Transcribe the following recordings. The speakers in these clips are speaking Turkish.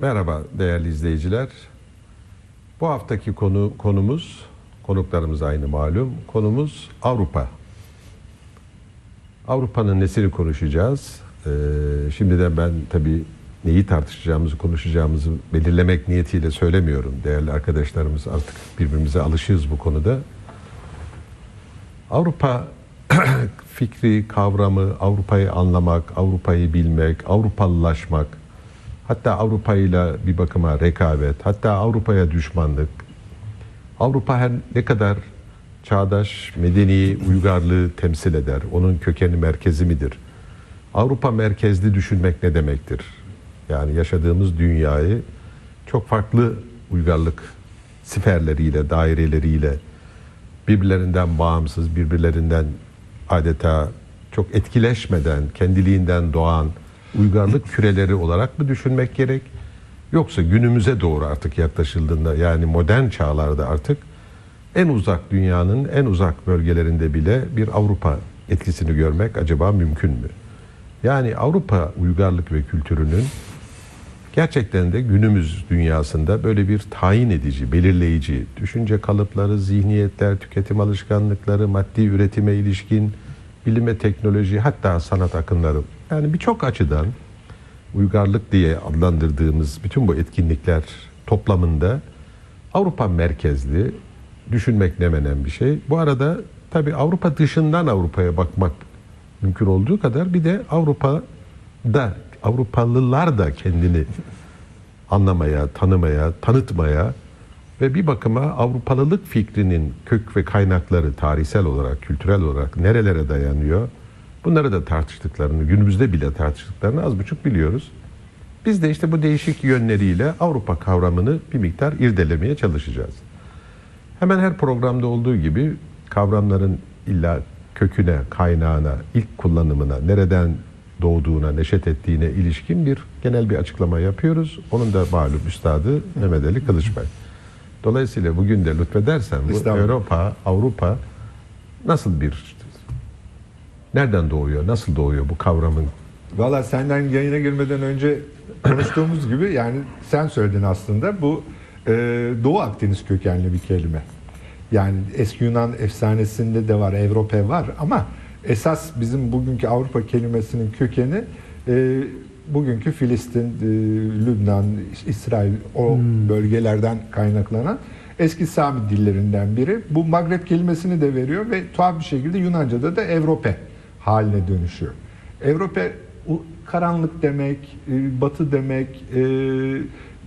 Merhaba değerli izleyiciler. Bu haftaki konu konumuz, konuklarımız aynı malum. Konumuz Avrupa. Avrupa'nın nesini konuşacağız. Ee, şimdiden ben tabii neyi tartışacağımızı, konuşacağımızı belirlemek niyetiyle söylemiyorum. Değerli arkadaşlarımız artık birbirimize alışığız bu konuda. Avrupa fikri, kavramı, Avrupa'yı anlamak, Avrupa'yı bilmek, Avrupalılaşmak, hatta Avrupa ile bir bakıma rekabet, hatta Avrupa'ya düşmanlık. Avrupa her ne kadar çağdaş, medeni uygarlığı temsil eder, onun kökeni merkezi midir? Avrupa merkezli düşünmek ne demektir? Yani yaşadığımız dünyayı çok farklı uygarlık siferleriyle, daireleriyle birbirlerinden bağımsız, birbirlerinden adeta çok etkileşmeden, kendiliğinden doğan uygarlık küreleri olarak mı düşünmek gerek? Yoksa günümüze doğru artık yaklaşıldığında yani modern çağlarda artık en uzak dünyanın en uzak bölgelerinde bile bir Avrupa etkisini görmek acaba mümkün mü? Yani Avrupa uygarlık ve kültürünün gerçekten de günümüz dünyasında böyle bir tayin edici, belirleyici düşünce kalıpları, zihniyetler, tüketim alışkanlıkları, maddi üretime ilişkin bilime, teknoloji hatta sanat akımları yani birçok açıdan uygarlık diye adlandırdığımız bütün bu etkinlikler toplamında Avrupa merkezli düşünmek ne menen bir şey. Bu arada tabi Avrupa dışından Avrupa'ya bakmak mümkün olduğu kadar bir de Avrupa'da Avrupalılar da kendini anlamaya, tanımaya, tanıtmaya ve bir bakıma Avrupalılık fikrinin kök ve kaynakları tarihsel olarak, kültürel olarak nerelere dayanıyor? Bunları da tartıştıklarını, günümüzde bile tartıştıklarını az buçuk biliyoruz. Biz de işte bu değişik yönleriyle Avrupa kavramını bir miktar irdelemeye çalışacağız. Hemen her programda olduğu gibi kavramların illa köküne, kaynağına, ilk kullanımına, nereden doğduğuna, neşet ettiğine ilişkin bir genel bir açıklama yapıyoruz. Onun da malum üstadı Mehmet Ali Kılıçbay. Dolayısıyla bugün de lütfedersen bu Avrupa, Avrupa nasıl bir nereden doğuyor, nasıl doğuyor bu kavramın? Valla senden yayına girmeden önce konuştuğumuz gibi yani sen söyledin aslında bu e, Doğu Akdeniz kökenli bir kelime. Yani eski Yunan efsanesinde de var, Avrupa var ama esas bizim bugünkü Avrupa kelimesinin kökeni e, bugünkü Filistin, e, Lübnan, İsrail o hmm. bölgelerden kaynaklanan eski Sami dillerinden biri. Bu Magreb kelimesini de veriyor ve tuhaf bir şekilde Yunanca'da da Avrupa haline dönüşüyor. Avrupa karanlık demek, e, batı demek, e,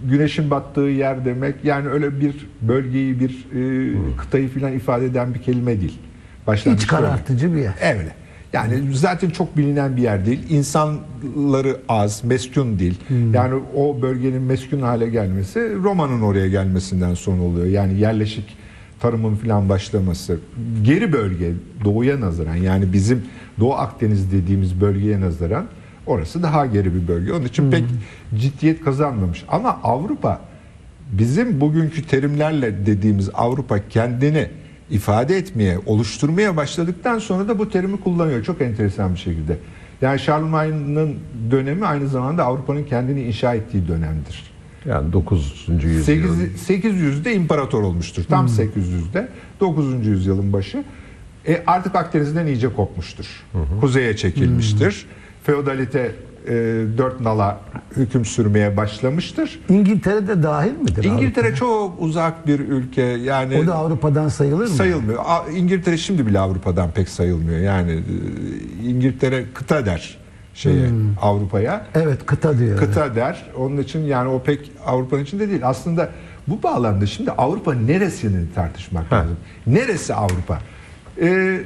güneşin battığı yer demek. Yani öyle bir bölgeyi, bir e, hmm. kıtayı falan ifade eden bir kelime değil. Başlangıç İç karartıcı bir yer. Evet. Yani zaten çok bilinen bir yer değil. İnsanları az, meskun değil. Hmm. Yani o bölgenin meskun hale gelmesi Roma'nın oraya gelmesinden sonra oluyor. Yani yerleşik tarımın falan başlaması. Geri bölge doğuya nazaran yani bizim Doğu Akdeniz dediğimiz bölgeye nazaran orası daha geri bir bölge. Onun için hmm. pek ciddiyet kazanmamış. Ama Avrupa bizim bugünkü terimlerle dediğimiz Avrupa kendini ifade etmeye, oluşturmaya başladıktan sonra da bu terimi kullanıyor çok enteresan bir şekilde. Yani Charlemagne'ın dönemi aynı zamanda Avrupa'nın kendini inşa ettiği dönemdir. Yani 9. yüzyıl. 8, 800'de imparator olmuştur. Tam hmm. 800'de 9. yüzyılın başı. E artık Akdeniz'den iyice kopmuştur. Hı hı. Kuzeye çekilmiştir. Hmm. Feodalite e, dört nala hüküm sürmeye başlamıştır. İngiltere de dahil midir? İngiltere Avrupa? çok uzak bir ülke. Yani o da Avrupa'dan sayılır mı? Sayılmıyor. İngiltere şimdi bile Avrupa'dan pek sayılmıyor. Yani e, İngiltere kıta der şeye hmm. Avrupa'ya. Evet kıta diyor. Kıta der. Onun için yani o pek Avrupa'nın içinde değil. Aslında bu bağlamda şimdi Avrupa neresini tartışmak lazım. Neresi Avrupa? Ee,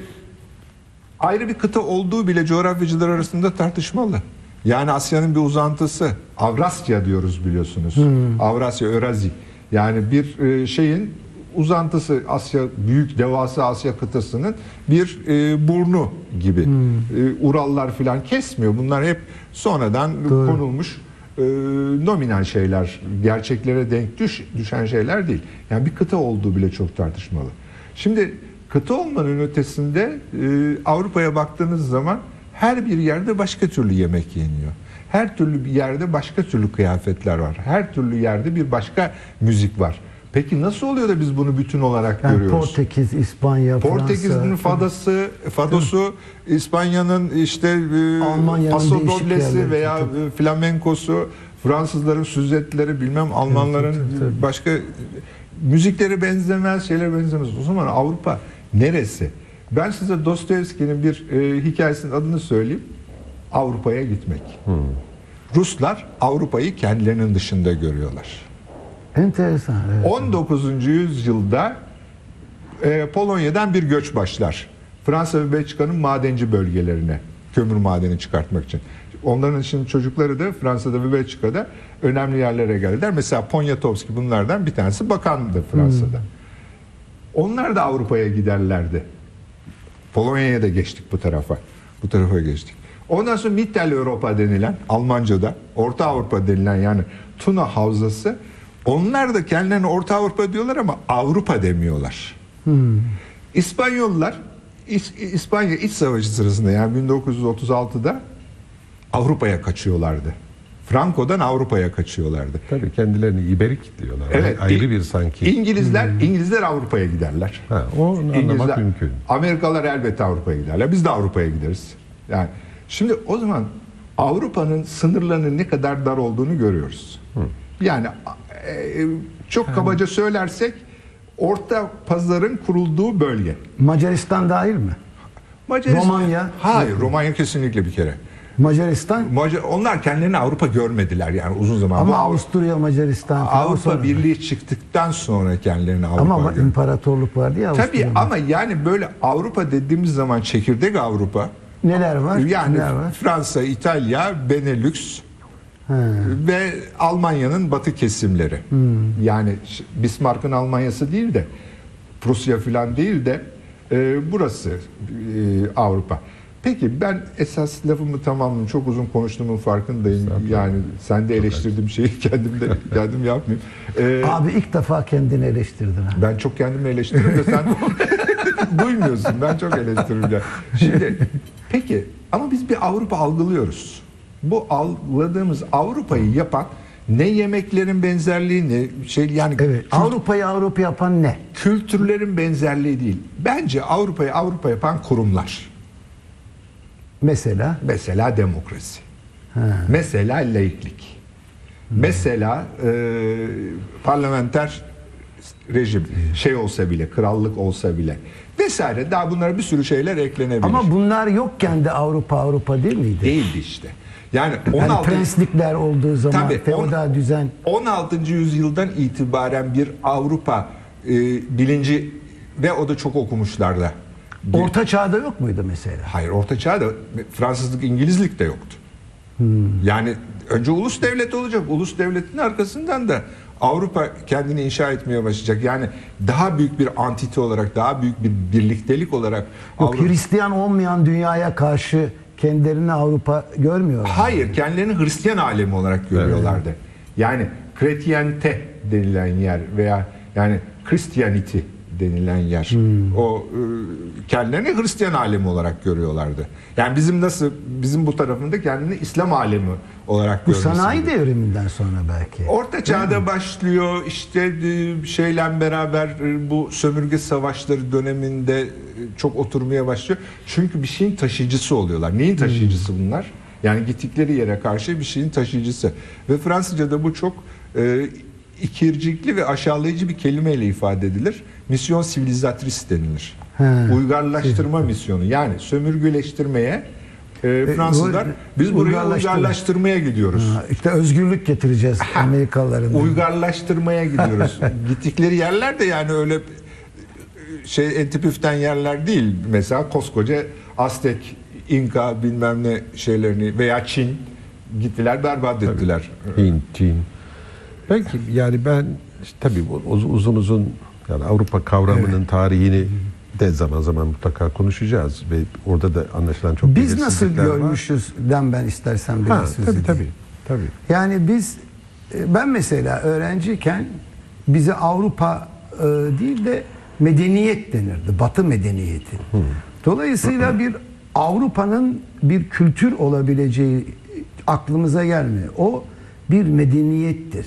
ayrı bir kıta olduğu bile coğrafyacılar arasında tartışmalı. Yani Asya'nın bir uzantısı. Avrasya diyoruz biliyorsunuz. Hmm. Avrasya, Örazi. Yani bir e, şeyin uzantısı Asya büyük devasa Asya kıtasının bir e, burnu gibi. Hmm. E, Urallar filan kesmiyor. Bunlar hep sonradan Doğru. konulmuş e, nominal şeyler. Gerçeklere denk düş, düşen şeyler değil. Yani bir kıta olduğu bile çok tartışmalı. Şimdi kıta olmanın ötesinde e, Avrupa'ya baktığınız zaman her bir yerde başka türlü yemek yeniyor. Her türlü bir yerde başka türlü kıyafetler var. Her türlü yerde bir başka müzik var. Peki nasıl oluyor da biz bunu bütün olarak Yani görüyoruz? Portekiz, İspanya, Portekiz'in Fransa. fadası, fadosu, İspanya'nın işte e, paso doblesi veya tabii. e, flamenkosu, Fransızların süzetleri, bilmem Almanların tabii, tabii. başka müzikleri benzemez, şeyler benzemez. O zaman Avrupa neresi? Ben size Dostoyevski'nin bir e, hikayesinin adını söyleyeyim. Avrupa'ya gitmek. Ruslar Avrupa'yı kendilerinin dışında görüyorlar. Enteresan. Evet. 19. yüzyılda e, Polonya'dan bir göç başlar. Fransa ve Belçika'nın madenci bölgelerine kömür madeni çıkartmak için. Onların için çocukları da Fransa'da ve Belçika'da önemli yerlere geldiler. Mesela Poniatowski bunlardan bir tanesi bakandı Fransa'da. Onlar da Avrupa'ya giderlerdi. Polonya'ya da geçtik bu tarafa. Bu tarafa geçtik. Ondan sonra Mitteleuropa denilen Almanca'da Orta Avrupa denilen yani Tuna Havzası onlar da kendilerine Orta Avrupa diyorlar ama Avrupa demiyorlar. İspanyollar İs- İspanya İç Savaşı sırasında yani 1936'da Avrupa'ya kaçıyorlardı. Franco'dan Avrupa'ya kaçıyorlardı. Tabii kendilerini İberik diyorlar. Evet, Ayrı bir sanki. İngilizler İngilizler Avrupa'ya giderler. Ha, onu anlamak mümkün. Amerikalılar elbette Avrupa'ya giderler. Biz de Avrupa'ya gideriz. Yani şimdi o zaman Avrupa'nın sınırlarının ne kadar dar olduğunu görüyoruz. Yani e, çok kabaca söylersek orta pazarın kurulduğu bölge. Macaristan dahil mi? Macaristan- Romanya? Hayır, Romanya kesinlikle bir kere. Macaristan Macar- onlar kendilerini Avrupa görmediler yani uzun zaman. ama Avusturya, Macaristan Avrupa. Birliği çıktıktan sonra kendilerini Avrupa Ama, görüyor. imparatorluk vardı ya Tabii ama yani böyle Avrupa dediğimiz zaman çekirdek Avrupa Neler var? yani Neler var? Fransa, İtalya, Benelux Ha. ve Almanya'nın batı kesimleri. Hmm. Yani Bismarck'ın Almanya'sı değil de Prusya falan değil de e, burası e, Avrupa. Peki ben esas lafımı tamamladım. Çok uzun konuştuğumun farkındayım. Yani sen de eleştirdiğim şeyi kendim de kendim yapmayayım. E, Abi ilk defa kendini eleştirdin. ha. ben çok kendimi eleştiririm de sen duymuyorsun. Ben çok eleştiririm. ya. Şimdi peki ama biz bir Avrupa algılıyoruz. Bu algıladığımız Avrupa'yı yapan ne yemeklerin benzerliği ne şey yani Evet. Avrupa'yı Avrupa yapan ne? kültürlerin benzerliği değil. Bence Avrupa'yı Avrupa yapan kurumlar. Mesela Mesela demokrasi. Mesela laiklik. Mesela e, parlamenter rejim şey olsa bile, krallık olsa bile vesaire daha bunlara bir sürü şeyler eklenebilir. ama bunlar yokken de Avrupa Avrupa değil miydi? değildi işte. Yani Yani 16 prenslikler olduğu zaman Tabii, feodal on- düzen 16. yüzyıldan itibaren bir Avrupa e, bilinci ve o da çok okumuşlarda. Bir- Orta çağda yok muydu mesela? Hayır Orta Çağ'da Fransızlık, İngilizlik de yoktu. Yani önce ulus devlet olacak. Ulus devletin arkasından da Avrupa kendini inşa etmeye başlayacak. Yani daha büyük bir antite olarak, daha büyük bir birliktelik olarak Yok Avrupa- Hristiyan olmayan dünyaya karşı kendilerini Avrupa görmüyor. Hayır, kendilerini Hristiyan alemi olarak görüyorlardı. Yani Kretiyente denilen yer veya yani Christianity denilen yer. O e, kendilerini Hristiyan alemi olarak görüyorlardı. Yani bizim nasıl bizim bu tarafında kendini İslam alemi olarak Bu sanayi devriminden sonra belki. Orta Çağ'da başlıyor işte e, şeyle beraber e, bu sömürge savaşları döneminde çok oturmaya başlıyor. Çünkü bir şeyin taşıyıcısı oluyorlar. Neyin taşıyıcısı bunlar? Yani gittikleri yere karşı bir şeyin taşıyıcısı. Ve Fransızca'da bu çok e, ikircikli ve aşağılayıcı bir kelimeyle ifade edilir. Misyon sivilizatris denilir. He. Uygarlaştırma misyonu. Yani sömürgüleştirmeye e, Fransızlar bu- biz buraya uygarlaştırma. uygarlaştırmaya gidiyoruz. Ha, işte özgürlük getireceğiz Amerikalıların. uygarlaştırmaya gidiyoruz. Gittikleri yerler de yani öyle şey entipüften yerler değil. Mesela koskoca Aztek, İnka bilmem ne şeylerini veya Çin gittiler berbat ettiler. Hint, Çin. Peki yani ben işte tabii uzun uzun yani Avrupa kavramının tarihini de zaman zaman mutlaka konuşacağız ve orada da anlaşılan çok Biz nasıl var. görmüşüzden ben istersen biraz Ha, söz tabii tabii. Tabii. Yani biz e, ben mesela öğrenciyken bize Avrupa e, değil de medeniyet denirdi. Batı medeniyeti. Dolayısıyla bir Avrupa'nın bir kültür olabileceği aklımıza gelmiyor. O bir medeniyettir.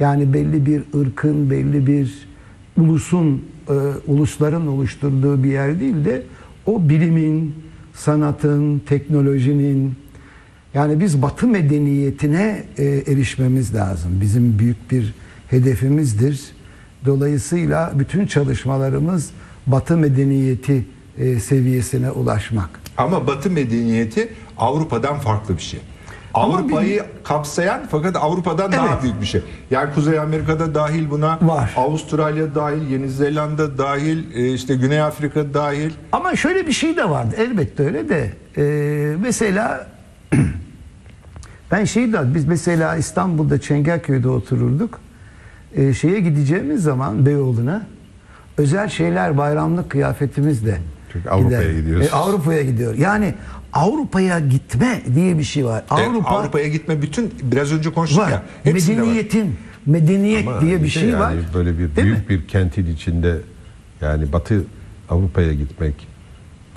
Yani belli bir ırkın, belli bir ulusun, e, ulusların oluşturduğu bir yer değil de o bilimin, sanatın, teknolojinin yani biz Batı medeniyetine e, erişmemiz lazım. Bizim büyük bir hedefimizdir. Dolayısıyla bütün çalışmalarımız Batı medeniyeti e, seviyesine ulaşmak. Ama Batı medeniyeti Avrupa'dan farklı bir şey. Avrupa'yı kapsayan fakat Avrupa'dan daha Evet. büyük bir şey. Yani Kuzey Amerika'da dahil buna, Var. Avustralya dahil, Yeni Zelanda dahil, e, işte Güney Afrika dahil. Ama şöyle bir şey de vardı. Elbette öyle de. e, mesela ben şey de biz mesela İstanbul'da Çengelköy'de otururduk. E, şeye gideceğimiz zaman Beyoğlu'na özel şeyler bayramlık kıyafetimizle Çünkü Avrupa'ya gidiyoruz. E, Avrupa'ya gidiyor. Yani Avrupa'ya gitme diye bir şey var. E, Avrupa Avrupa'ya gitme bütün biraz önce konuştuk var. ya. hepsinde var. Medeniyetin medeniyet Ama diye bir de şey yani var. Böyle bir Değil mi? büyük bir kentin içinde yani Batı Avrupa'ya gitmek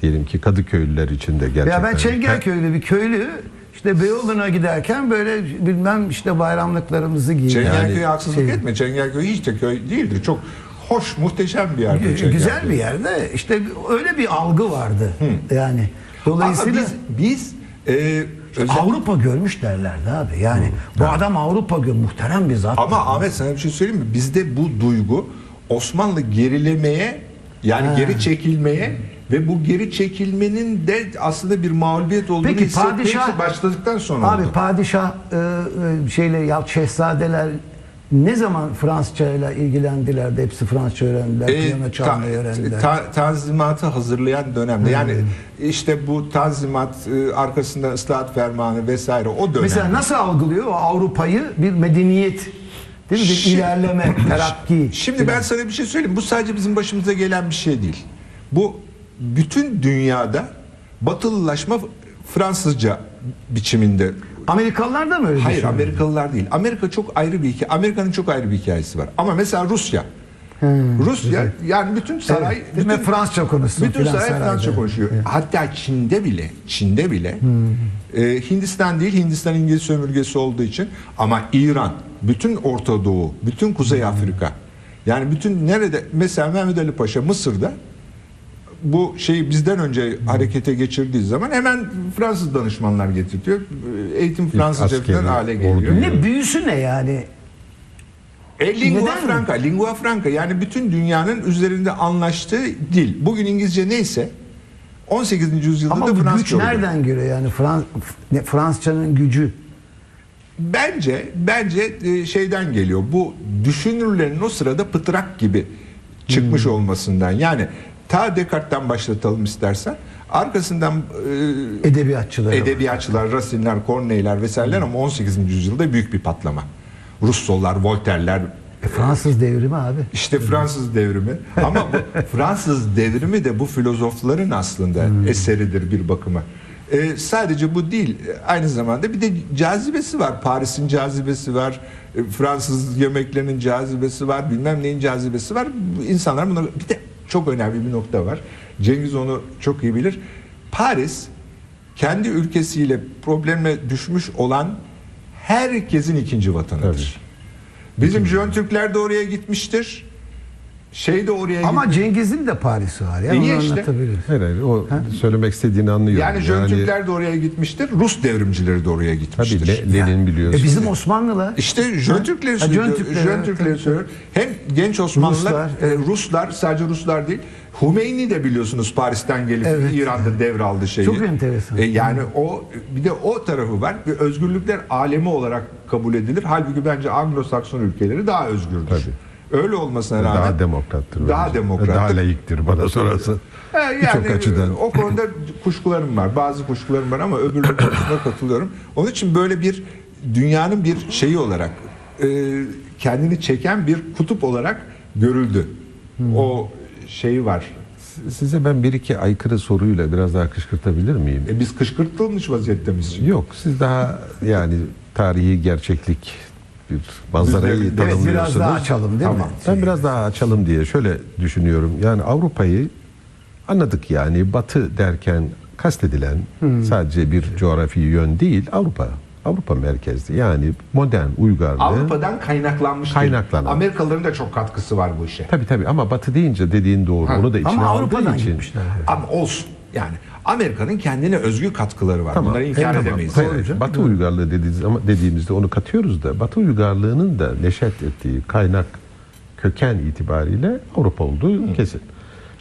diyelim ki Kadıköylüler için de gerçekten. Ya ben Çengelköylü bir köylü işte Beyoğlu'na giderken böyle bilmem işte bayramlıklarımızı giyiyor. Çengelköy'e Yani haksızlık şey- etme. Çengelköy hiç de köy değildir. Çok hoş, muhteşem bir yer. Gü-. Güzel bir yerde işte öyle bir algı vardı yani. Dolayısıyla Ama biz, biz e, özel- Avrupa görmüş derlerdi abi. Yani bu adam Avrupa gör muhterem bir zat. Ama Ahmet sana bir şey söyleyeyim mi? Bizde bu duygu Osmanlı gerilemeye yani Ha. geri çekilmeye ve bu geri çekilmenin de aslında bir mağlubiyet olduğunu Peki, hissetmeye padişah- başladıktan sonra Abi oldu. padişah e, e, şeyle ya şehzadeler ne zaman Fransızca ile ilgilendiler de hepsi Fransızca öğrendiler, E, piyano çalmayı öğrendiler. ta- tanzimatı hazırlayan dönemde yani işte bu tanzimat e, arkasında ıslahat fermanı vesaire o dönemde. Mesela nasıl algılıyor o Avrupa'yı bir medeniyet değil mi? Bir Şimdi- ilerleme, terakki. Şimdi ben sana bir şey söyleyeyim. Bu sadece bizim başımıza gelen bir şey değil. Bu bütün dünyada batılılaşma Fransızca biçiminde. Amerikalılar da mı öyle Hayır düşünüyor? Amerikalılar değil. Amerika çok ayrı bir hikaye. Amerika'nın çok ayrı bir hikayesi var. Ama mesela Rusya. Rusya yani bütün saray Evet, mi? Fransızca konuşsun Bütün saray sarayda. Fransızca konuşuyor. Hatta Çin'de bile Çin'de bile e, Hindistan değil Hindistan İngiliz sömürgesi olduğu için ama İran, bütün Orta Doğu, bütün Kuzey Afrika yani bütün nerede mesela Mehmet Ali Paşa Mısır'da bu şeyi bizden önce harekete geçirdiği zaman hemen Fransız danışmanlar getirtiyor. Eğitim Fransızca askeri falan hale geliyor. Ne büyüsü ne yani? E, lingua Neden? franca, lingua franca yani bütün dünyanın üzerinde anlaştığı dil. Bugün İngilizce neyse 18. yüzyılda Ama da bu güç Fransızca oldu. nereden geliyor yani Frans Fransızcanın gücü? Bence bence e, şeyden geliyor. Bu düşünürlerin o sırada pıtrak gibi çıkmış Hmm. olmasından. Yani ta Descartes'ten başlatalım istersen. Arkasından e, Edebiyatçıları. edebiyatçılar, Racine'ler, Corneille'ler vesaireler ama 18. yüzyılda büyük bir patlama. Rousseau'lar, Voltaire'ler, E, Fransız devrimi abi. İşte Fransız devrimi. Ama bu Fransız devrimi de bu filozofların aslında eseridir bir bakıma. Ee, sadece bu değil. Aynı zamanda bir de cazibesi var. Paris'in cazibesi var. e, Fransız yemeklerinin cazibesi var. Bilmem neyin cazibesi var. İnsanlar buna bir de çok önemli bir nokta var. Cengiz onu çok iyi bilir. Paris kendi ülkesiyle probleme düşmüş olan herkesin ikinci vatanıdır. Bizim Jön Türkler de oraya gitmiştir. Şey de oraya Ama gitmiş. Cengiz'in de Paris'i var ya. İyi onu işte. anlatabiliriz. Hayır, hayır, o söylemek istediğini anlıyorum. Yani Jön Türkler de oraya gitmiştir. Rus devrimcileri de oraya gitmiştir. Tabii Le- Lenin biliyorsun. E bizim Osmanlılar. İşte Jön Türkleri Ha, Jön söylüyor. Söylüyor. Hem genç Osmanlılar, Ruslar, e, Ruslar, sadece Ruslar değil. Hümeyni de biliyorsunuz Paris'ten gelip Evet. İran'da devraldı şeyi. Çok enteresan. E, yani o bir de o tarafı var. Bir özgürlükler alemi olarak kabul edilir. Halbuki bence Anglo-Sakson ülkeleri daha özgürdür. Tabii. Öyle olmasına rağmen daha demokrattır. Daha bence. demokrattır. Daha layıktır bana sorarsan. He, yani Birçok açıdan. o konuda kuşkularım var. Bazı kuşkularım var ama öbür konusuna katılıyorum. Onun için böyle bir dünyanın bir şeyi olarak e, kendini çeken bir kutup olarak görüldü. Hmm. O şeyi var. Size ben bir iki aykırı soruyla biraz daha kışkırtabilir miyim? E, biz kışkırtılmış vaziyette miyiz? Yok siz daha yani tarihi gerçeklik bir manzarayı Biz de- evet, tanımlıyorsunuz. biraz daha açalım değil mi? Tamam. Ben biraz daha açalım diye şöyle düşünüyorum. Yani Avrupa'yı anladık yani Batı derken kastedilen sadece bir coğrafi yön değil Avrupa. Avrupa merkezli. Yani modern uygarlığı. Avrupa'dan kaynaklanmış. Kaynaklanan. Amerikalıların da çok katkısı var bu işe. Tabii tabii ama Batı deyince dediğin doğru. Ha. Onu da içine Ama aldığı Avrupa'dan için. gitmişler. Ama olsun. Yani Amerika'nın kendine özgü katkıları var. Tamam. Bunları inkar Evet, tamam. edemeyiz. Hayır, canım. Batı uygarlığı dediğimiz, ama dediğimizde onu katıyoruz da Batı uygarlığının da neşet ettiği kaynak köken itibariyle Avrupa olduğu kesin.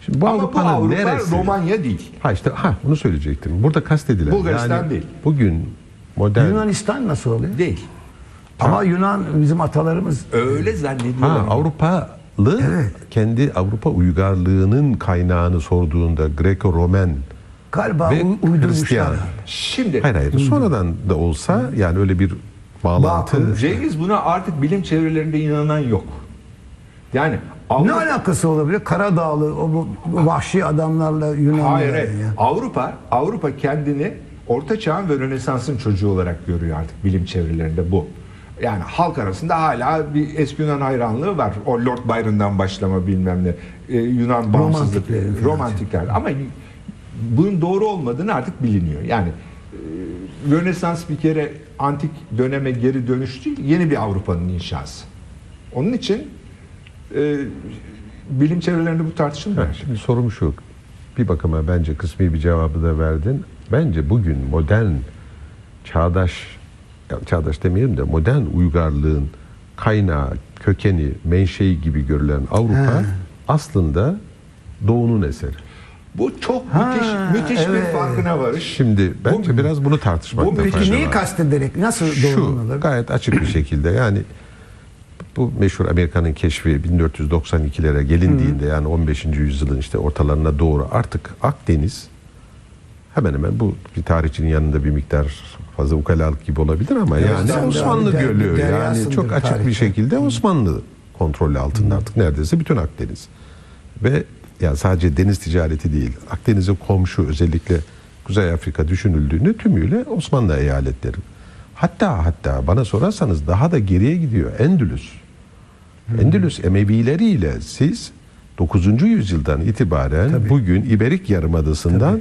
Şimdi bu Ama bu Avrupa'nın Avrupa neresi? Romanya değil. Ha işte ha bunu söyleyecektim. Burada kastedilen Bulgaristan yani değil. Bugün modern Yunanistan nasıl oluyor? Değil. Ama Yunan bizim atalarımız Öyle zannediyorlar. ha, ama. Avrupalı Evet. kendi Avrupa uygarlığının kaynağını sorduğunda Greko-Romen galiba ve uydurmuşlar. Hristiyan. Şimdi Hayır hayır sonradan da olsa yani öyle bir bağlantı. Cengiz buna artık bilim çevrelerinde inanan yok. Yani Ne Avrupa, alakası olabilir? Karadağlı o bu, vahşi adamlarla Yunanlılar. hayır, hayır. ya. Avrupa Avrupa kendini Orta Çağ'ın ve Rönesans'ın çocuğu olarak görüyor artık bilim çevrelerinde bu. Yani halk arasında hala bir eski Yunan hayranlığı var. O Lord Byron'dan başlama bilmem ne. Ee, Yunan bağımsızlık, Romantiklerin falan. romantikler. Ama bunun doğru olmadığını artık biliniyor. Yani e, Rönesans bir kere antik döneme geri dönüş değil, yeni bir Avrupa'nın inşası. Onun için e, bilim çevrelerinde bu tartışılmıyor. Ha, şimdi sorum şu. Bir bakıma bence kısmi bir cevabı da verdin. Bence bugün modern çağdaş çağdaş demeyelim de modern uygarlığın kaynağı, kökeni, menşei gibi görülen Avrupa He. aslında Doğu'nun eseri. Bu çok Ha, müthiş müthiş bir evet. farkına varış. Şimdi bence biraz bunu tartışmakta bu fayda Peki neyi var. kastederek nasıl Şu doğru olabilir? gayet açık bir şekilde yani bu meşhur Amerika'nın keşfi 1492'lere gelindiğinde yani 15. yüzyılın işte ortalarına doğru artık Akdeniz hemen hemen bu bir tarihçinin yanında bir miktar fazla ukalalık gibi olabilir ama yani sen de Osmanlı der- Gölü yani deryasındır çok açık bir tarihte. şekilde Osmanlı kontrolü altında artık neredeyse bütün Akdeniz. Ve ya sadece deniz ticareti değil Akdeniz'e komşu özellikle Kuzey Afrika düşünüldüğünde tümüyle Osmanlı eyaletleri. Hatta hatta bana sorarsanız daha da geriye gidiyor Endülüs. Endülüs Emevileriyle siz 9. yüzyıldan itibaren bugün İberik Yarımadası'ndan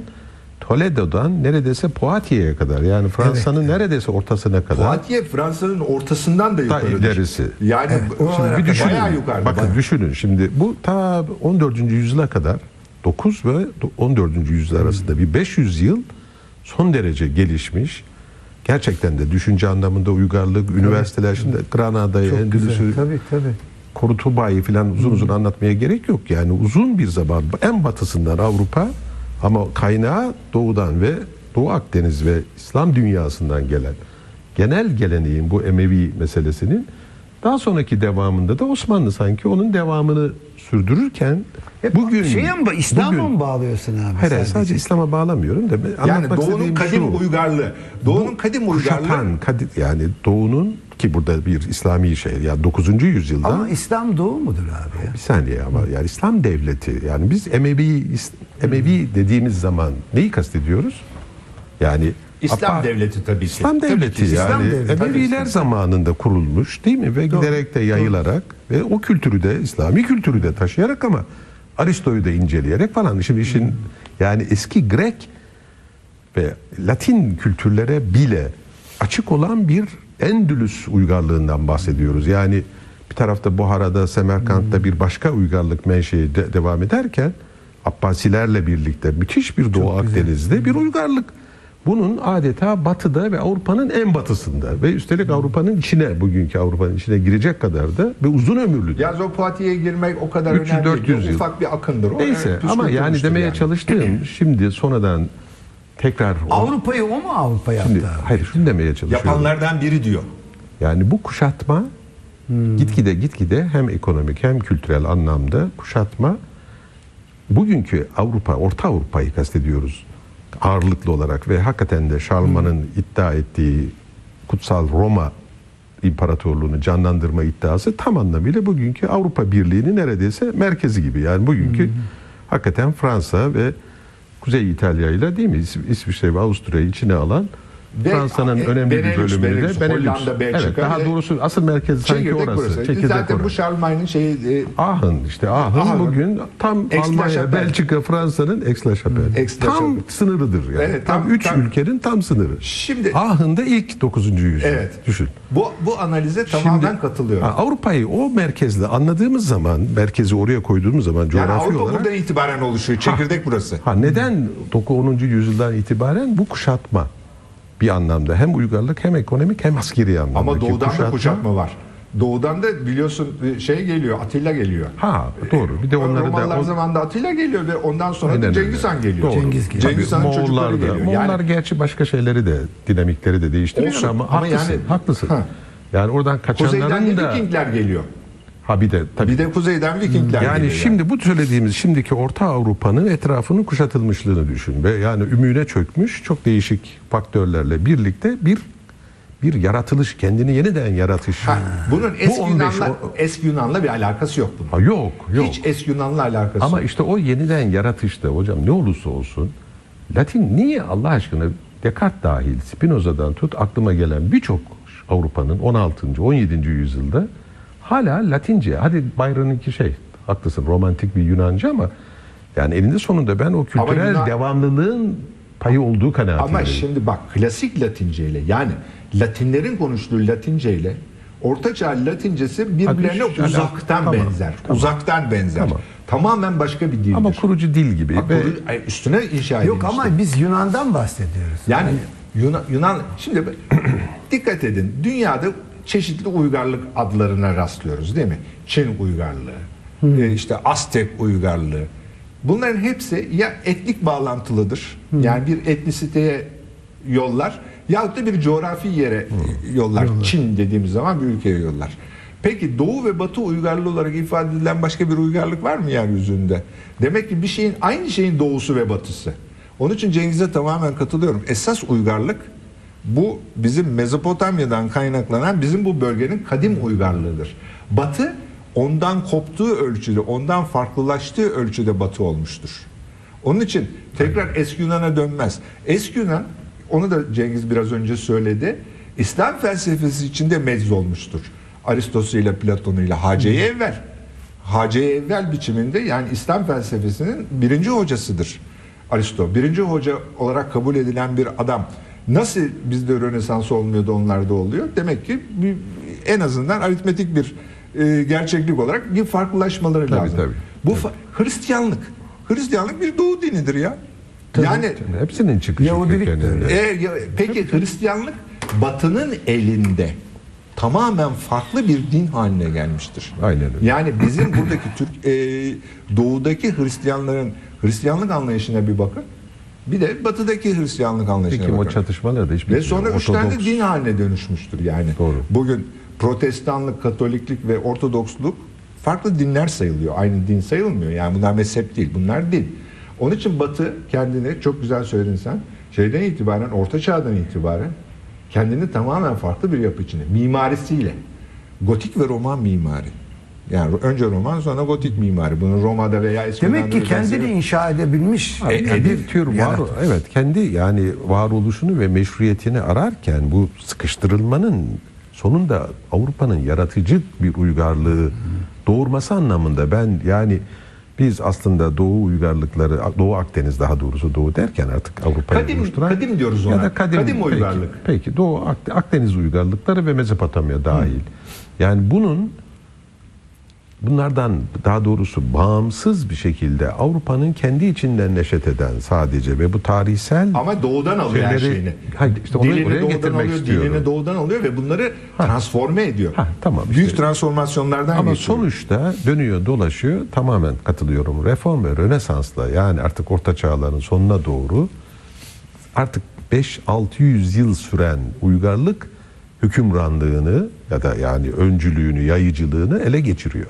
Toledo'dan neredeyse Poitiers kadar yani Fransa'nın neredeyse ortasına kadar Poitiers Fransa'nın ortasından da da yukarıdır. ilerisi. Yani o Şimdi bir düşünün. bayağı yukarıda. Bakın bayağı. düşünün. Şimdi bu ta 14. yüzyıla kadar 9 ve 14. yüzyıl arasında bir 500 yıl son derece gelişmiş. Gerçekten de düşünce anlamında uygarlık, üniversiteler şimdi Granada'yı, Endülüs'ü. Tabii tabii. Kurtuba'yı falan uzun uzun anlatmaya gerek yok. Yani uzun bir zaman en batısından Avrupa ama kaynağı doğudan ve Doğu Akdeniz ve İslam dünyasından gelen genel geleneğin bu Emevi meselesinin daha sonraki devamında da Osmanlı sanki onun devamını sürdürürken Hep bugün şeye mi, İslam'a mı bağlıyorsun abi? Hayır, sadece? sadece İslam'a bağlamıyorum da Yani Doğu'nun kadim şu. uygarlığı. Doğu'nun kadim uygarlığı Kuşatan, kadim, yani Doğu'nun ki burada bir İslami şey yani 9. yüzyılda Ama İslam doğu mudur abi ya? bir saniye ama yani İslam devleti yani biz Emevi Emevi dediğimiz zaman neyi kastediyoruz? Yani İslam Abba- devleti tabii ki. İslam Tabii devleti ki. yani İslam devleti, tabii Emeviler zamanında kurulmuş değil mi ve giderek de yayılarak ve o kültürü de İslami kültürü de taşıyarak ama Aristo'yu da inceleyerek falan şimdi işin yani eski Grek ve Latin kültürlere bile açık olan bir Endülüs uygarlığından bahsediyoruz. Yani bir tarafta Buhara'da, Semerkant'ta bir başka uygarlık menşei de- devam ederken Abbasilerle birlikte müthiş bir Doğu Akdeniz'de bir uygarlık. Bunun adeta batıda ve Avrupa'nın en batısında ve üstelik Avrupa'nın içine, bugünkü Avrupa'nın içine girecek kadar da ve uzun ömürlü. Yalnız o girmek o kadar 300-400 önemli değil. yıl. Ufak bir akındır o. Neyse Evet, ama yani demeye yani. çalıştığım şimdi sonradan tekrar Avrupa'yı o mu Avrupa yaptı Şimdi, hayır şunu demeye çalışıyorum. Yapanlardan biri diyor. Yani bu kuşatma gitgide gitgide hem ekonomik hem kültürel anlamda kuşatma bugünkü Avrupa, Orta Avrupa'yı kastediyoruz ağırlıklı olarak ve hakikaten de Şarlman'ın iddia ettiği kutsal Roma İmparatorluğunu canlandırma iddiası tam anlamıyla bugünkü Avrupa Birliği'nin neredeyse merkezi gibi. Yani bugünkü hakikaten Fransa ve Kuzey İtalya ile değil mi? İs- İsviçre ve Avusturya'yı içine alan Fransa'nın e, önemli bir Benelux, bölümünü de Benelux, Hollanda, Belçika Evet, daha doğrusu asıl merkezi sanki Çekirdek orası. burası. Çekirdek Zaten orası. bu Charlemagne'in şeyi e, Ahın işte Ahın, Ahın. bugün tam Almanya. Belçika, Fransa'nın Aix-la-Chapelle. Aix-la-Chapelle. Tam sınırıdır yani. Evet, tam, tam- üç tam- ülkenin tam sınırı. Şimdi- Ahın'da ilk 9. yüzyıl. Evet. Düşün. bu bu analize tamamen katılıyorum. Ha, Avrupa'yı o merkezle anladığımız zaman, merkezi oraya koyduğumuz zaman yani coğrafi Avrupa olarak buradan itibaren oluşuyor. Çekirdek burası. Ha neden 9 10. yüzyıldan itibaren bu kuşatma bir anlamda hem uygarlık hem ekonomik hem askeri anlamda. Ama doğudan da kuşatma var. Doğudan da biliyorsun e, şey geliyor, Atilla geliyor. Ha doğru. Bir de onları Romalılar da o, zamanında Atilla geliyor ve ondan sonra da Cengiz. Han geliyor. Doğru. Cengiz geliyor. Cengiz Han'ın çocukları Moğollar da. geliyor. Moğollar Yani gerçi başka şeyleri de dinamikleri de değiştiriyor Olsun, ama, ama haklısın. yani- haklısın. Ha. Yani oradan kuzeyden kaçanların de da Vikingler geliyor. Ha bir de tabii Bir de kuzeyden Vikingler yani geliyor. şimdi bu söylediğimiz şimdiki Orta Avrupa'nın etrafının kuşatılmışlığını düşün ve yani ümüğüne çökmüş çok değişik faktörlerle birlikte bir bir yaratılış kendini yeniden yaratış. Ha, bunun eski Bu 15 Yunan'la o- eski Yunan'la bir alakası yok bunun. Ha, yok yok. Hiç eski Yunan'la alakası Ama yok. işte o yeniden yaratışta hocam ne olursa olsun Latin niye Allah aşkına Descartes dahil Spinoza'dan tut aklıma gelen birçok Avrupa'nın 16. 17. yüzyılda hala Latince hadi Byron'ınki şey haklısın romantik bir Yunanca ama yani eninde sonunda ben o kültürel Yunan- devamlılığın payı olduğu kanaatindeyim. Ama şimdi bak klasik Latince ile yani Latinlerin konuştuğu Latince ile Ortaçağ Latincesi birbirlerine Hadi şu- uzaktan tamam, benzer. tamam. Uzaktan benzer. Tamam. Tamamen başka bir dildir. Ama kurucu dil gibi Bak, ve üstüne inşa Yok edilmiştir. ama biz Yunan'dan bahsediyoruz. Yani Yunan, Yunan şimdi dikkat edin dünyada çeşitli uygarlık adlarına rastlıyoruz değil mi? Çin uygarlığı, e, işte Aztek uygarlığı. Bunların hepsi ya etnik bağlantılıdır. Yani bir etnisiteye yollar yahut da bir coğrafi yere yollar. Çin dediğimiz zaman bir ülkeye yollar. Peki Doğu ve Batı uygarlığı olarak ifade edilen başka bir uygarlık var mı yeryüzünde? Demek ki bir şeyin aynı şeyin doğusu ve batısı. Onun için Cengiz'e tamamen katılıyorum. Esas uygarlık bu bizim Mezopotamya'dan kaynaklanan bizim bu bölgenin kadim uygarlığıdır. Batı ondan koptuğu ölçüde, ondan farklılaştığı ölçüde batı olmuştur. Onun için tekrar eski Yunan'a dönmez. Eski Yunan, onu da Cengiz biraz önce söyledi, İslam felsefesi içinde mecz olmuştur. Aristosu ile Platon'u ile Hacı-i Evvel. Hacı Evvel biçiminde yani İslam felsefesinin birinci hocasıdır. Aristo. Birinci hoca olarak kabul edilen bir adam. Nasıl bizde Rönesans olmuyordu onlarda oluyor? Demek ki bir, en azından aritmetik bir e, gerçeklik olarak bir farklılaşmaları Tabii, lazım. tabii. Bu fa- Hristiyanlık. Hristiyanlık bir doğu dinidir ya. yani hepsinin çıkışı Yahudilik e, ya- peki Hristiyanlık Batı'nın elinde tamamen farklı bir din haline gelmiştir. Aynen öyle. Yani bizim buradaki Türk e, doğudaki Hristiyanların Hristiyanlık anlayışına bir bakın. Bir de batıdaki Hristiyanlık anlayışına Peki o bakın. çatışmalar da hiç Ve sonra üç tane de Ortodoks- din haline dönüşmüştür yani. Doğru. Bugün protestanlık, katoliklik ve ortodoksluk farklı dinler sayılıyor. Aynı din sayılmıyor. Yani bunlar mezhep değil, bunlar din. Onun için Batı kendini çok güzel söyledin sen. Şeyden itibaren, Orta Çağ'dan itibaren kendini tamamen farklı bir yapı içinde. Mimarisiyle. Gotik ve Roman mimari. Yani önce Roman sonra gotik mimari. Bunu Roma'da veya eski Demek ki kendini inşa edebilmiş. Yani E, bir tür var, yaratmış. evet kendi yani varoluşunu ve meşruiyetini ararken bu sıkıştırılmanın sonunda Avrupa'nın yaratıcı bir uygarlığı doğurması anlamında ben yani biz aslında Doğu uygarlıkları, Doğu Akdeniz daha doğrusu Doğu derken artık Avrupa'yı Kadim- oluşturan kadim diyoruz ona. Ya da kadim, Kadim peki, uygarlık. Peki, Doğu Ak- Akdeniz uygarlıkları ve Mezopotamya dahil. Yani bunun bunlardan daha doğrusu bağımsız bir şekilde Avrupa'nın kendi içinden neşet eden sadece ve bu tarihsel Ama doğudan alıyor her Şeyleri- şeyini. Hayır, işte onu dilini doğudan getirmek alıyor, istiyorum. dilini doğudan alıyor ve bunları transforme ediyor. Ha, tamam işte. Büyük transformasyonlardan ama geçiyor. sonuçta dönüyor dolaşıyor tamamen katılıyorum. Reform ve Rönesans'la yani artık Orta Çağların sonuna doğru artık 5-600 yıl süren uygarlık hükümranlığını ya da yani öncülüğünü, yayıcılığını ele geçiriyor.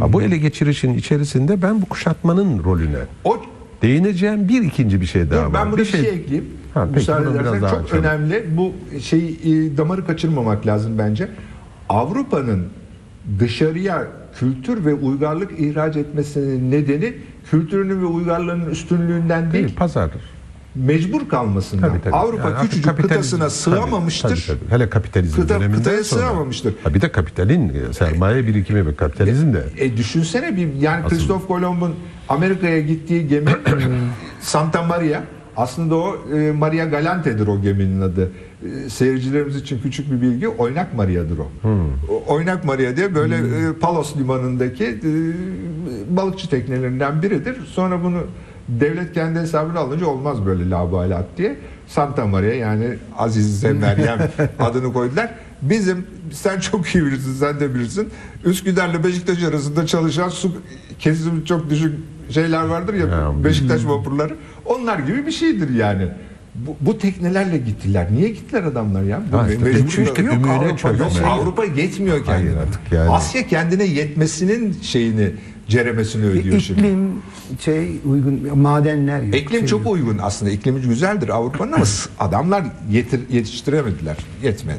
Ha, bu ele geçirişin içerisinde ben bu kuşatmanın rolüne O değineceğim bir ikinci bir şey daha Dur, var. ben burada bir şey, ekleyeyim. Ha, peki, Müsaade edersen çok açalım. önemli. Bu şey e, damarı kaçırmamak lazım bence. Avrupa'nın dışarıya kültür ve uygarlık ihraç etmesinin nedeni kültürünün ve uygarlığının üstünlüğünden değil. Değil, pazar. Mecbur kalmasından. Tabii, tabii. Avrupa Yani küçücük kıtasına sığamamıştır. Tabii, tabii. Hele kapitalizm Kıta- döneminden kıtaya sonra. sığamamıştır. Ha, bir de kapitalin e, sermaye birikimi ve kapitalizm de. E düşünsene bir yani Christoph Kolomb'un Amerika'ya gittiği gemi Santa Maria. Aslında o e, Maria Galante'dir o geminin adı. E, seyircilerimiz için küçük bir bilgi. Oynak Maria'dır o. o oynak Maria diye böyle e, Palos limanındaki e, balıkçı teknelerinden biridir. Sonra bunu devlet kendi hesabına alınca olmaz böyle labalat diye. Santa Maria yani Azize Meryem adını koydular. Bizim sen çok iyi bilirsin sen de bilirsin. Üsküdar'la Beşiktaş arasında çalışan su kesimi çok düşük şeyler vardır ya Ya, Beşiktaş vapurları. Onlar gibi bir şeydir yani. Bu, bu teknelerle gittiler. Niye gittiler adamlar ya? Bu Ha, me- işte mecbur Yok, Avrupa, yok, Avrupa yetmiyor kendine. Hayır artık yani. Asya kendine yetmesinin şeyini ceremesini ödüyor şimdi. İklim şey uygun madenler yok. İklim şey çok yok. uygun aslında. İklimi güzeldir Avrupa'nın ama adamlar yetir, yetiştiremediler. Yetmedi.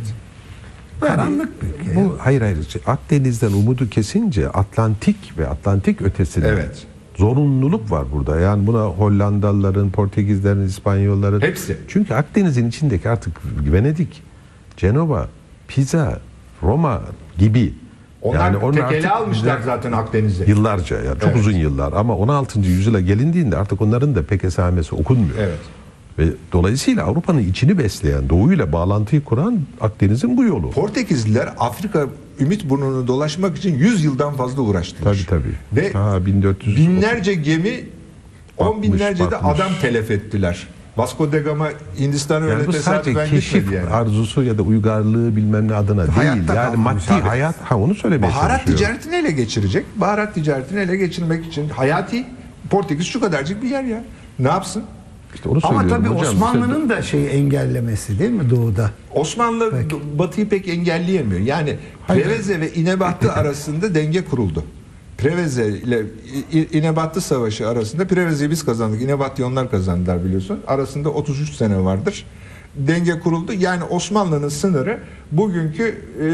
karanlık bir. Bu hayır hayır şey, Akdeniz'den umudu kesince Atlantik ve Atlantik ötesinde Evet. zorunluluk var burada. Yani buna Hollandalıların, Portekizlerin, İspanyolların Hepsi. Çünkü Akdeniz'in içindeki artık Venedik, Cenova, Pisa, Roma gibi Onlar onlar tekele artık almışlar bize- zaten Akdeniz'e. Yıllarca ya çok Evet. uzun yıllar ama 16. yüzyıla gelindiğinde artık onların da pek esamesi okunmuyor. Evet. Ve dolayısıyla Avrupa'nın içini besleyen, doğuyla bağlantıyı kuran Akdeniz'in bu yolu. Portekizliler Afrika ümit burnunu dolaşmak için 100 yıldan fazla uğraştılar. Tabii tabii. Ve Ta 1400 binlerce gemi, on Batmış, binlerce de batmış. adam telef ettiler. Vasco da Gama Hindistan'a yani öyle bu sadece keşif yani. arzusu ya da uygarlığı bilmem ne adına değil. Hayatta Yani maddi abi. hayat ha onu söylemeye Baharat ticaretini ele geçirecek. Baharat ticaretini ele geçirmek için hayati Portekiz şu kadarcık bir yer ya. Ne yapsın? İşte onu Ama tabii hocam. Osmanlı'nın da şeyi engellemesi değil mi doğuda? Osmanlı Batı'yı pek engelleyemiyor. Yani Preveze ve İnebahtı arasında denge kuruldu. Preveze ile İ- İ- İnebahtı Savaşı arasında Preveze'yi biz kazandık. İnebahtı onlar kazandılar biliyorsun. Arasında 33 sene vardır. Denge kuruldu. Yani Osmanlı'nın sınırı bugünkü e,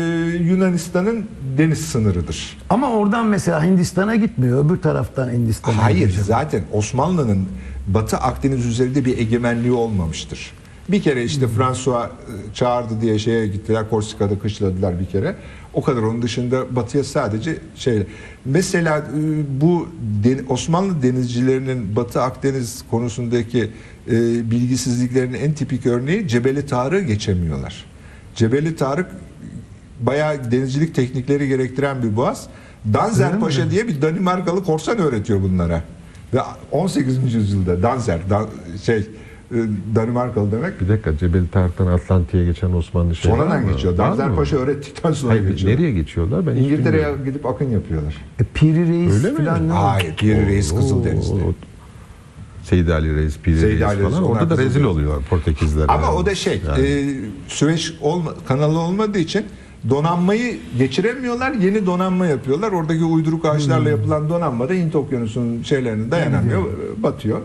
Yunanistan'ın deniz sınırıdır. Ama oradan mesela Hindistan'a gitmiyor. Öbür taraftan Hindistan'a Hayır gidecek. zaten Osmanlı'nın Batı Akdeniz üzerinde bir egemenliği olmamıştır. Bir kere işte François e, çağırdı diye şeye gittiler. Korsika'da kışladılar bir kere. O kadar onun dışında batıya sadece şey. Mesela e, bu Osmanlı denizcilerinin Batı Akdeniz konusundaki e, bilgisizliklerinin en tipik örneği Cebeli Tarık'ı geçemiyorlar. Cebeli Tarık bayağı denizcilik teknikleri gerektiren bir boğaz. Danzer Paşa diye bir Danimarkalı korsan öğretiyor bunlara. Ve 18. yüzyılda Danzer Dan- şey Danimarkalı demek Bir dakika Cebel Tarık'tan Atlantik'e geçen Osmanlı şey sonradan mı? geçiyor. Mı? Paşa öğrettikten sonra Hayır, geçiyor. nereye geçiyorlar? Ben İngiltere'ye gidip akın yapıyorlar. E, Piri Reis Öyle mi? falan var? Hayır, Piri Reis Kızıldeniz'de. Seyyid Ali Reis, Piri Seyyid Reis Ali Reis, falan. Orada da rezil oluyorlar Portekizler. Ama yani. o da şey, Yani. e, Süveyş olma, kanalı olmadığı için donanmayı geçiremiyorlar. Yeni donanma yapıyorlar. Oradaki uyduruk ağaçlarla yapılan donanma da Hint Okyanusu'nun şeylerine dayanamıyor, batıyor.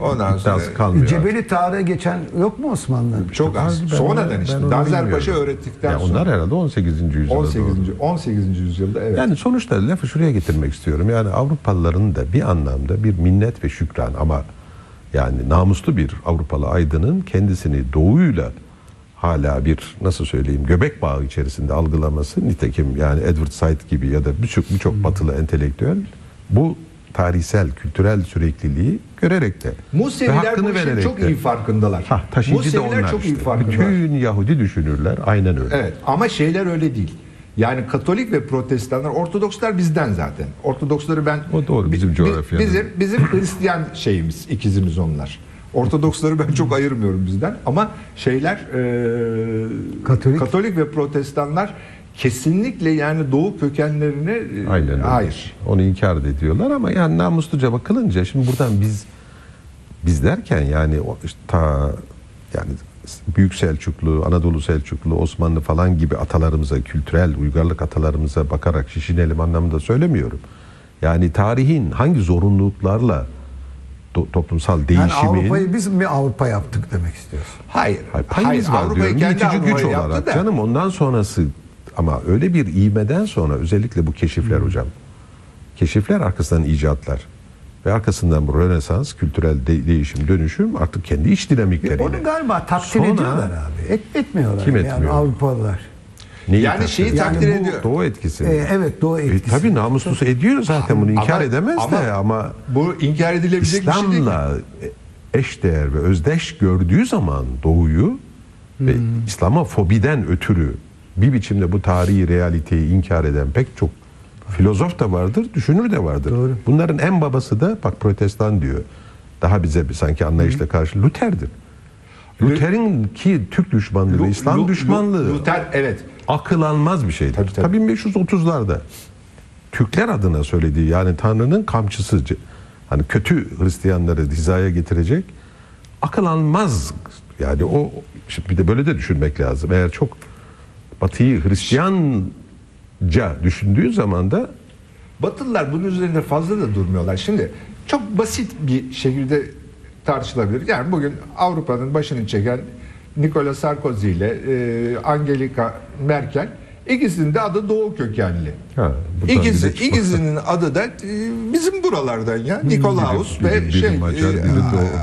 Ondan sonra kalmıyor. Cebeli Tarık'a geçen yok mu Osmanlı? çok az. Ben Sonradan işte. Paşa öğrettikten Ya sonra. onlar herhalde 18. yüzyılda 18. doğru. 18. yüzyılda evet. Yani sonuçta lafı şuraya getirmek istiyorum. Yani Avrupalıların da bir anlamda bir minnet ve şükran ama yani namuslu bir Avrupalı aydının kendisini doğuyla hala bir nasıl söyleyeyim göbek bağı içerisinde algılaması nitekim yani Edward Said gibi ya da birçok birçok batılı entelektüel bu tarihsel, kültürel sürekliliği görerek de ve Museviler hakkını bu işin çok de. iyi farkındalar. Ha, taşıyıcı da Museviler onlar çok iyi işte. farkındalar. Bütün Yahudi düşünürler aynen öyle. Evet ama şeyler öyle değil. Yani Katolik ve Protestanlar, Ortodokslar bizden zaten. Ortodoksları ben O doğru, bizim bi- coğrafyanın. Bizim bizim Hristiyan şeyimiz, ikizimiz onlar. Ortodoksları ben çok ayırmıyorum bizden ama şeyler e, Katolik. Katolik ve Protestanlar kesinlikle yani Doğu kökenlerini e, Aynen öyle. hayır. Onu inkar ediyorlar ama yani namusluca bakılınca şimdi buradan biz biz derken yani o işte ta yani Büyük Selçuklu, Anadolu Selçuklu, Osmanlı falan gibi atalarımıza, kültürel uygarlık atalarımıza bakarak şişinelim anlamında söylemiyorum. Yani tarihin hangi zorunluluklarla to- toplumsal Yani değişimin Avrupa'yı biz mi Avrupa yaptık demek istiyorsun? Hayır. Hayır, payımız var Avrupa'yı diyorum. kendi güç Avrupa'yı olarak. yaptı da. Canım ondan sonrası ama öyle bir ivmeden sonra özellikle bu keşifler Hmm. hocam. Keşifler arkasından icatlar. ve arkasından bu Rönesans, kültürel de- değişim, dönüşüm artık kendi iç dinamikleriyle. Onu galiba takdir Sonra- ediyorlar abi. Et, etmiyorlar. Kim Yani etmiyor? Avrupalılar. Neyi Yani takdir şeyi takdir bu- ediyor. Doğu etkisi. Ee, evet Doğu E, etkisi. tabii namuslusu ediyor zaten bunu inkar Ama- edemez ama de ama Bu inkar edilebilecek bir şey değil. İslam'la eşdeğer ve özdeş gördüğü zaman doğuyu ve İslam'a fobiden ötürü bir biçimde bu tarihi realiteyi inkar eden pek çok filozof da vardır, düşünür de vardır. Doğru. Bunların en babası da bak protestan diyor. Daha bize bir sanki anlayışla karşı Luther'dir. Luther'in ki Türk düşmanlığı, Lu- İslam Lu- düşmanlığı Luther evet. akıl almaz bir şeydir. Tabii, tabii. Tabii 1530'larda Türkler adına söylediği yani Tanrı'nın kamçısı hani kötü Hristiyanları hizaya getirecek akıl almaz yani o şimdi bir de böyle de düşünmek lazım. Eğer çok Batı'yı Hristiyanca düşündüğü zaman da Batılılar bunun üzerinde fazla da durmuyorlar. Şimdi çok basit bir şekilde tartışılabilir. Yani bugün Avrupa'nın başını çeken Nicolas Sarkozy ile e, Angelica Merkel ikisinin de adı Doğu kökenli. ha, İkisi, ikisinin adı da e, bizim buralardan ya. Nikolaus biri, ve biri şey Macar, e, biri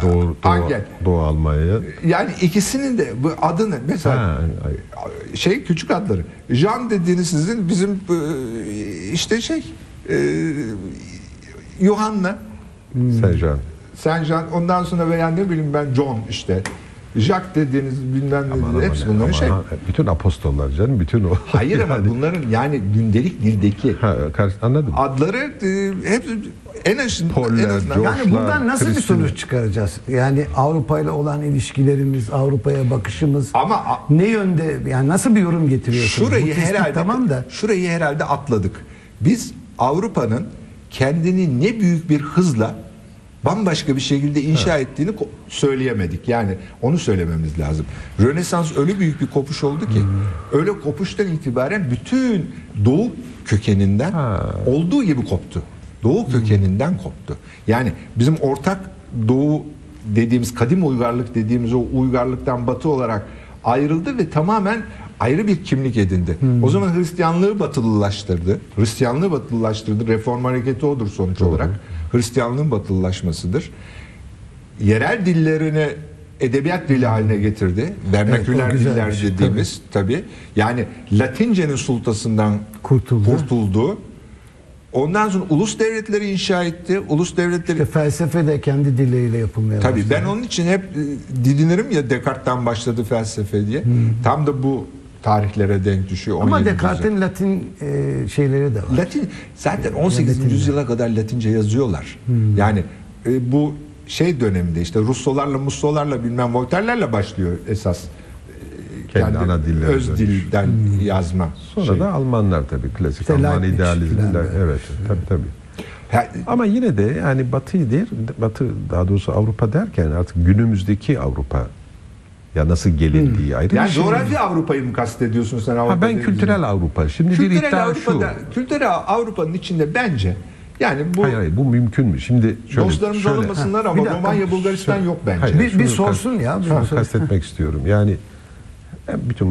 Doğu, Doğu, Angel. Doğu Almanya. Yani ikisinin de bu adını mesela Ha, şey küçük adları. Jean dediğiniz sizin bizim e, işte şey e, Jean. Saint Jean ondan sonra veya ne bileyim ben John işte. Jacques dediğiniz bilmem ne Aman, hepsi bunların aman, şey. bütün apostollar canım bütün o. Hayır ama Yani- bunların yani gündelik dildeki Ha, karşı, anladım. adları e, hep en azından, Poller, en azından George- Yani buradan nasıl bir Kristina. sonuç çıkaracağız? Yani Avrupa ile olan ilişkilerimiz, Avrupa'ya bakışımız Ama ne yönde yani nasıl bir yorum getiriyorsunuz? Şurayı herhalde tamam da şurayı herhalde atladık. Biz Avrupa'nın kendini ne büyük bir hızla bambaşka bir şekilde inşa ettiğini ko- söyleyemedik. Yani onu söylememiz lazım. Rönesans öyle büyük bir kopuş oldu ki Hmm. öyle kopuştan itibaren bütün doğu kökeninden Ha. olduğu gibi koptu. Doğu kökeninden koptu. Yani bizim ortak doğu dediğimiz kadim uygarlık dediğimiz o uygarlıktan batı olarak ayrıldı ve tamamen ayrı bir kimlik edindi. O zaman Hristiyanlığı batılılaştırdı. Hristiyanlığı batılılaştırdı. Reform hareketi odur sonuç olarak. Hristiyanlığın batılılaşmasıdır. Yerel dillerini edebiyat dili haline getirdi. Vernaküler Evet, diller şey, dediğimiz tabii. Yani Latince'nin sultasından Kurtuldu. kurtuldu. Ondan sonra ulus devletleri inşa etti. Ulus devletleri işte felsefe de kendi dilleriyle yapılmaya Tabii başladı. ben onun için hep e, didinirim ya Descartes'ten başladı felsefe diye. Tam da bu tarihlere denk düşüyor. Ama 17. Descartes'in Latin e, şeyleri de var. Latin zaten 18. Latince. yüzyıla kadar Latince yazıyorlar. Yani e, bu şey döneminde işte Russolarla, Mussolarla bilmem Voltaire'lerle başlıyor esas. e, Kendi ana dillerine öz dilden yazma. Sonra şey. da Almanlar tabii klasik İşte Alman böyle. Evet tabii tabii. Ha, Ama yine de yani Batı der, Batı daha doğrusu Avrupa derken artık günümüzdeki Avrupa ya nasıl gelindiği ayrı yani bir şey. coğrafi Avrupa'yı mı kastediyorsun sen Avrupa Ha, ben kültürel Avrupa. Şimdi bir Kültürel iddia Avrupa'da, şu. kültürel Avrupa'nın içinde bence yani bu Hayır hayır bu mümkün mü? Şimdi şöyle, dostlarımız şöyle alınmasınlar Ha, ama bir dakika. Romanya, Bulgaristan yok bence. Hayır, Bir- bir sorsun kast- ya, bir sorsun. kastetmek istiyorum. Yani ben bütün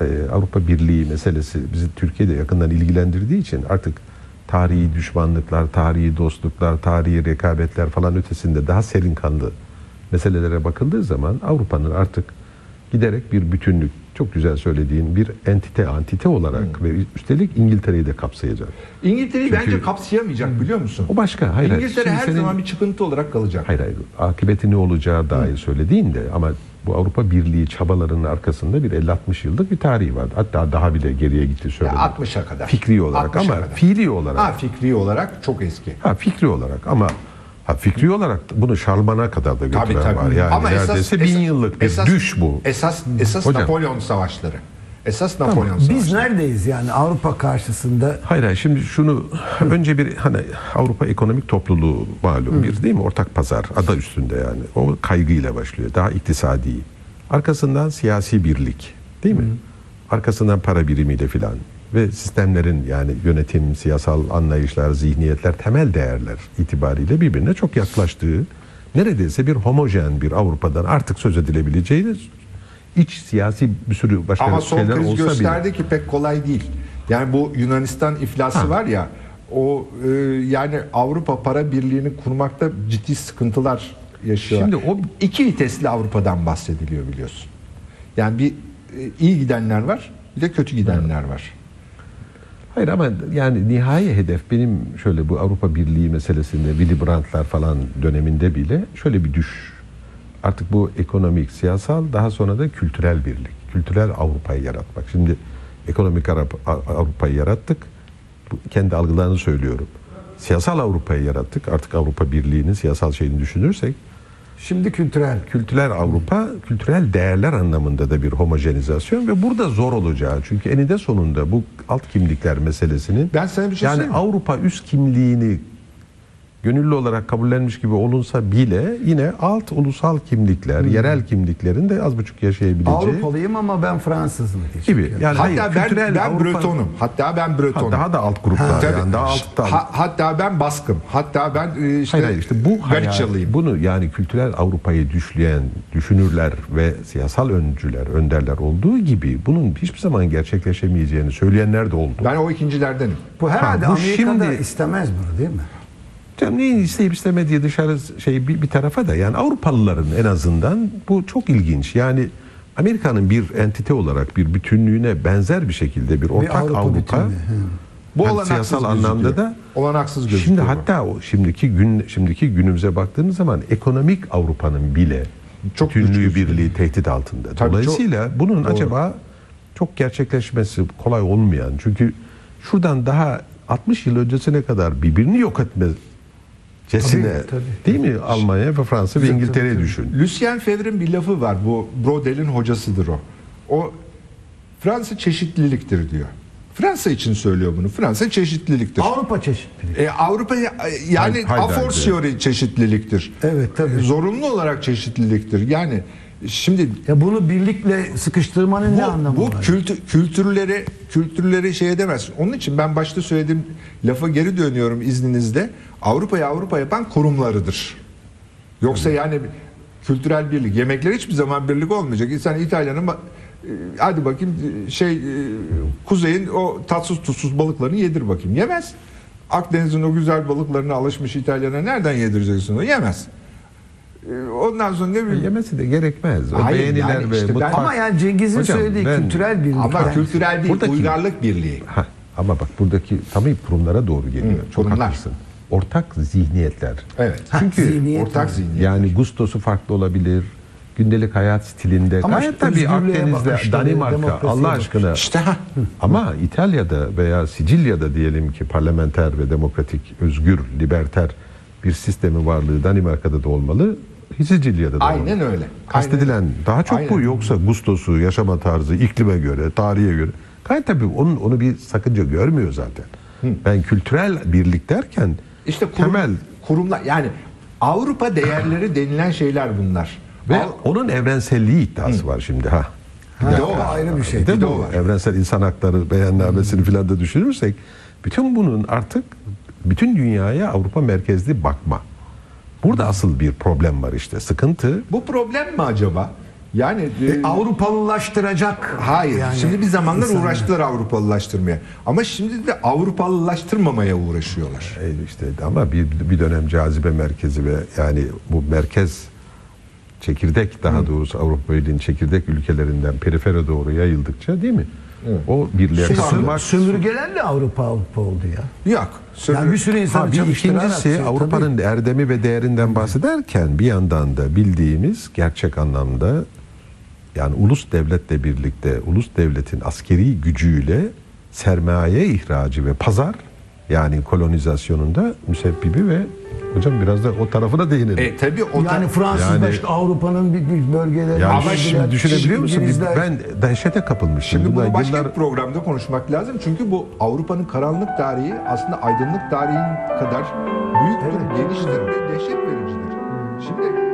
e, Avrupa Birliği meselesi bizi Türkiye'de yakından ilgilendirdiği için artık tarihi düşmanlıklar, tarihi dostluklar, tarihi rekabetler falan ötesinde daha serin kanlı meselelere bakıldığı zaman Avrupa'nın artık giderek bir bütünlük, çok güzel söylediğin bir entite, antite olarak ve üstelik İngiltere'yi de kapsayacak. İngiltere'yi Çünkü- bence kapsayamayacak biliyor musun? O başka. Hayır. İngiltere her senin- zaman bir çıkıntı olarak kalacak. Hayır hayır. Akıbeti ne olacağı dair söylediğin de ama bu Avrupa Birliği çabalarının arkasında bir 50-60 yıllık bir tarihi vardı. Hatta daha bile geriye gitti söylemek. 60'a kadar. Fikri olarak 60'a ama kadar. fiili olarak. Ha Ha, fikri olarak çok eski. fikri olarak ama ha, fikri olarak bunu Şarlman'a kadar da götüren Tabii tabii. var. Yani Ama esas, neredeyse bin esas- yıllık bir esas- düş bu. Esas esas Hocam. Napolyon savaşları. Esas Napolyon savaşları. Biz neredeyiz yani Avrupa karşısında? Hayır hayır şimdi şunu önce bir hani Avrupa Ekonomik Topluluğu malum bir değil mi ortak pazar ada üstünde yani o kaygıyla başlıyor daha iktisadi arkasından siyasi birlik değil mi arkasından para birimiyle filan ve sistemlerin yani yönetim siyasal anlayışlar zihniyetler temel değerler itibariyle birbirine çok yaklaştığı neredeyse bir homojen bir Avrupa'dan artık söz edilebileceği iç siyasi bir sürü başka Ama son şeyler kriz olsa bile gösterdi ki pek kolay değil. Yani bu Yunanistan iflası Ha. var ya O e, yani Avrupa para birliğini kurmakta ciddi sıkıntılar yaşıyorlar. Şimdi o- iki vitesli Avrupa'dan bahsediliyor biliyorsun. Yani bir e, iyi gidenler var, bir de kötü gidenler var. Hayır ama yani nihai hedef benim şöyle bu Avrupa Birliği meselesinde Willy Brandt'lar falan döneminde bile şöyle bir düş. Artık bu ekonomik, siyasal daha sonra da kültürel birlik. Kültürel Avrupa'yı yaratmak. Şimdi ekonomik Avrupa'yı yarattık. Bu kendi algılarını söylüyorum. Siyasal Avrupa'yı yarattık. Artık Avrupa Birliği'nin siyasal şeyini düşünürsek Şimdi kültürel. kültürel Avrupa, kültürel değerler anlamında da bir homojenizasyon ve burada zor olacağı. Çünkü eninde sonunda bu alt kimlikler meselesinin Ben sana bir şey yani? Avrupa üst kimliğini gönüllü olarak kabullenmiş gibi olunsa bile yine alt ulusal kimlikler, yerel kimliklerin de az buçuk yaşayabileceği Avrupalıyım ama ben Fransızım gibi. Yani Hatta hayır, ben, kültürel ben Avrupa- Bretonum. Hatta ben Ha, Bretonum. daha da alt gruplar Tabii. yani daha altta. Ha- hatta ben Baskım. Hatta ben e, işte, Hayır hayır işte bu hayal, Galiçalıyım. bunu yani kültürel Avrupa'yı düşleyen düşünürler ve siyasal öncüler, önderler olduğu gibi bunun hiçbir zaman gerçekleşemeyeceğini söyleyenler de oldu. Ben o ikincilerdenim. Bu herhalde Ha, bu Amerika'da şimdi- istemez bunu değil mi? Canım neyin isteyip istemediği dışarı şey bir, bir tarafa da yani Avrupalıların en azından bu çok ilginç. Yani Amerika'nın bir entite olarak bir bütünlüğüne benzer bir şekilde bir ortak Avrupa Avrupa, bütünlüğü, hı. Bu yani siyasal gözüküyor. anlamda da Olanaksız gözüküyor. Şimdi bu. hatta o şimdiki gün şimdiki günümüze baktığınız zaman ekonomik Avrupa'nın bile Çok bütünlüğü birliği tehdit altında. Tabii Dolayısıyla bunun acaba çok gerçekleşmesi kolay olmayan çünkü şuradan daha 60 yıl öncesine kadar birbirini yok etmecesine Tabii, tabii. değil mi Almanya ve Fransa ve İngiltere'yi düşün. Lucien Febvre'in bir lafı var. Bu Brodel'in hocasıdır o. O Fransa çeşitliliktir diyor. Fransa için söylüyor bunu. Fransa çeşitliliktir. Avrupa çeşitlilik. E, Avrupa ya- yani Hay- a Heidelberg fortiori çeşitliliktir. Evet, tabii. Zorunlu olarak çeşitliliktir. Yani şimdi Ya bunu birlikle sıkıştırmanın ne anlamı bu, bu var? kültü, kültürleri kültürleri şey edemezsin. Onun için ben başta söylediğim lafa geri dönüyorum izninizle. Avrupa'yı Avrupa yapan kurumlarıdır. Yoksa yani kültürel birlik, yemekler hiçbir zaman birlik olmayacak. İnsan İtalya'nın e, hadi bakayım e, şey e, kuzeyin o tatsız tuzsuz balıklarını yedir bakayım. Yemez. Akdeniz'in o güzel balıklarına alışmış İtalyana nereden yedireceksin onu? Yemez. E, Ondan sonra ne bileyim. Yemesi de gerekmez. O Hayır, beğeniler yani ve işte ben- mutfak. Ama yani Cengiz'in Hocam, söylediği ben- kültürel birlik. Ama yani. kültürel değil, Buradaki- uygarlık birliği. Ha, ama bak buradaki tabii kurumlara doğru geliyor. Hı, Çok kurumlar. haklısın. Ortak zihniyetler. Evet. Ha, Çünkü zihniyet ortak zihniyet. Yani gustosu farklı olabilir. Gündelik hayat stilinde. Ama Gayet tabii Akdeniz'de, Danimarka Allah aşkına. İşte ha. Ama İtalya'da veya Sicilya'da diyelim ki parlamenter ve demokratik, özgür, liberter bir sistemi varlığı Danimarka'da da olmalı. Sicilya'da da Aynen olmalı. öyle. Kastedilen daha çok bu Aynen. yoksa gustosu, yaşama tarzı, iklime göre, tarihe göre. Gayet tabii onun, onu bir sakınca görmüyor zaten. Ben kültürel birlik derken İşte kurum, temel kurumlar yani Avrupa değerleri denilen şeyler bunlar. ve Av- onun evrenselliği iddiası var şimdi ha. Ha, Bir de o var. ayrı bir şey. Bir de Bir de bu var. evrensel insan hakları beyannamesini filan da düşünürsek bütün bunun artık bütün dünyaya Avrupa merkezli bakma. Burada asıl bir problem var işte. Sıkıntı bu problem mi acaba? Yani e, E, Avrupalılaştıracak. hayır. yani şimdi bir zamanlar insanları. uğraştılar Avrupalılaştırmaya. Ama şimdi de Avrupalılaştırmamaya uğraşıyorlar. e, işte ama bir, bir dönem cazibe merkezi ve yani bu merkez çekirdek daha doğrusu Avrupa Birliği'nin çekirdek ülkelerinden perifere doğru yayıldıkça değil mi? O birliğe katılmak Sömürgelerle Avrupa Avrupa oldu ya. Yok. sömür- Yani bir sürü insan Ha, bir ikincisi Avrupa'nın erdemi ve değerinden bahsederken bir yandan da bildiğimiz gerçek anlamda yani ulus devletle birlikte ulus devletin askeri gücüyle sermaye ihracı ve pazar yani kolonizasyonunda müsebbibi ve hocam biraz da o tarafına değinelim. E tabii o da- Yani Fransızlar Yani- işte Avrupa'nın bir, bir bölgeleri. yani ama şimdi düşünebiliyor musun? İngilizler- Ben dehşete kapılmıştım. Şimdi bunu başka yıllar- bir programda konuşmak lazım. Çünkü bu Avrupa'nın karanlık tarihi aslında aydınlık tarihin kadar büyüktür, geniştir ve dehşet vericidir. Şimdi